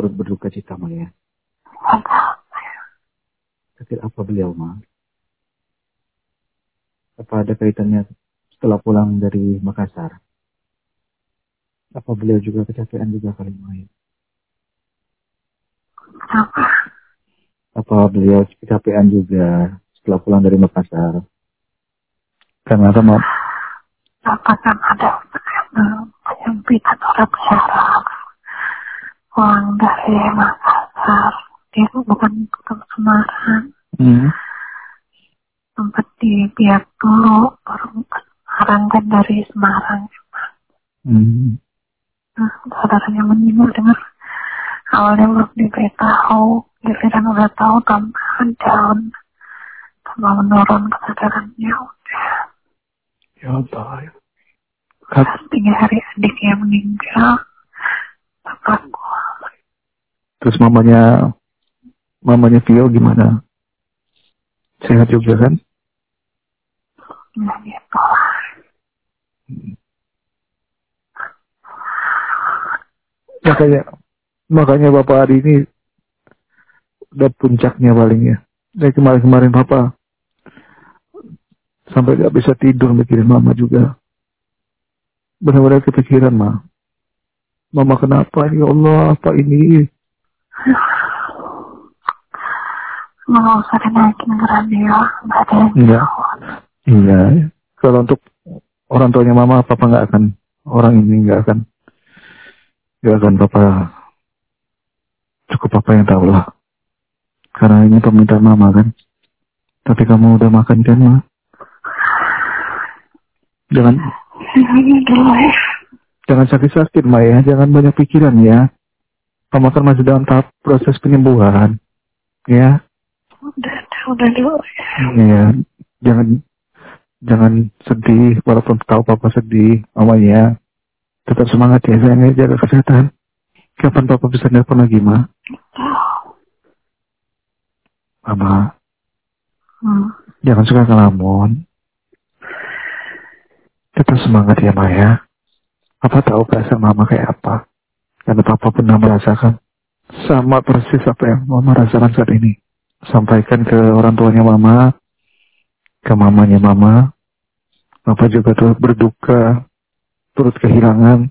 turut berduka cita ya. Sakit apa beliau Ma? Apa ada kaitannya setelah pulang dari Makassar? Apa beliau juga kecapean juga kali Ma ya? Apa? Beliau kecapean juga setelah pulang dari Makassar? Karena apa Ma? Apa kan ada penyempitan orang syaraf pulang dari Makassar dia bukan ke Semarang Hmm. sempat di Biak dulu baru Semarang kan dari Semarang Hmm. nah, saudaranya meninggal dengar awalnya belum diberitahu giliran udah tahu tambahan down tambah menurun kesadarannya udah Ya Allah. Kat- tiga hari adiknya meninggal Terus mamanya, mamanya Vio gimana? Sehat juga kan? lah Makanya, makanya Bapak hari ini udah puncaknya paling ya. Dari kemarin-kemarin Papa sampai gak bisa tidur mikirin Mama juga. Benar-benar kepikiran Ma. Mama kenapa ya Allah apa ini? Nggak usah dinaikin ke radio nggak ada yang Iya. Iya. Kalau untuk orang tuanya Mama, Papa nggak akan orang ini nggak akan nggak akan Papa cukup Papa yang tahu lah. Karena ini permintaan Mama kan. Tapi kamu udah makan kan Ma? Jangan ini dulu ya jangan sakit-sakit Ma ya, jangan banyak pikiran ya. Kan masih dalam tahap proses penyembuhan. Ya, udah udah dulu ya Iya, jangan jangan sedih walaupun tahu papa sedih, mamanya tetap semangat ya sayangnya jaga kesehatan. Kapan papa bisa nelpon lagi ma? Mama, hmm. jangan suka ngelamun. Tetap semangat ya ma ya. Papa tahu perasaan mama kayak apa. Karena papa pernah merasakan sama persis apa yang mama rasakan saat ini. Sampaikan ke orang tuanya mama, ke mamanya mama. Papa juga turut berduka, turut kehilangan.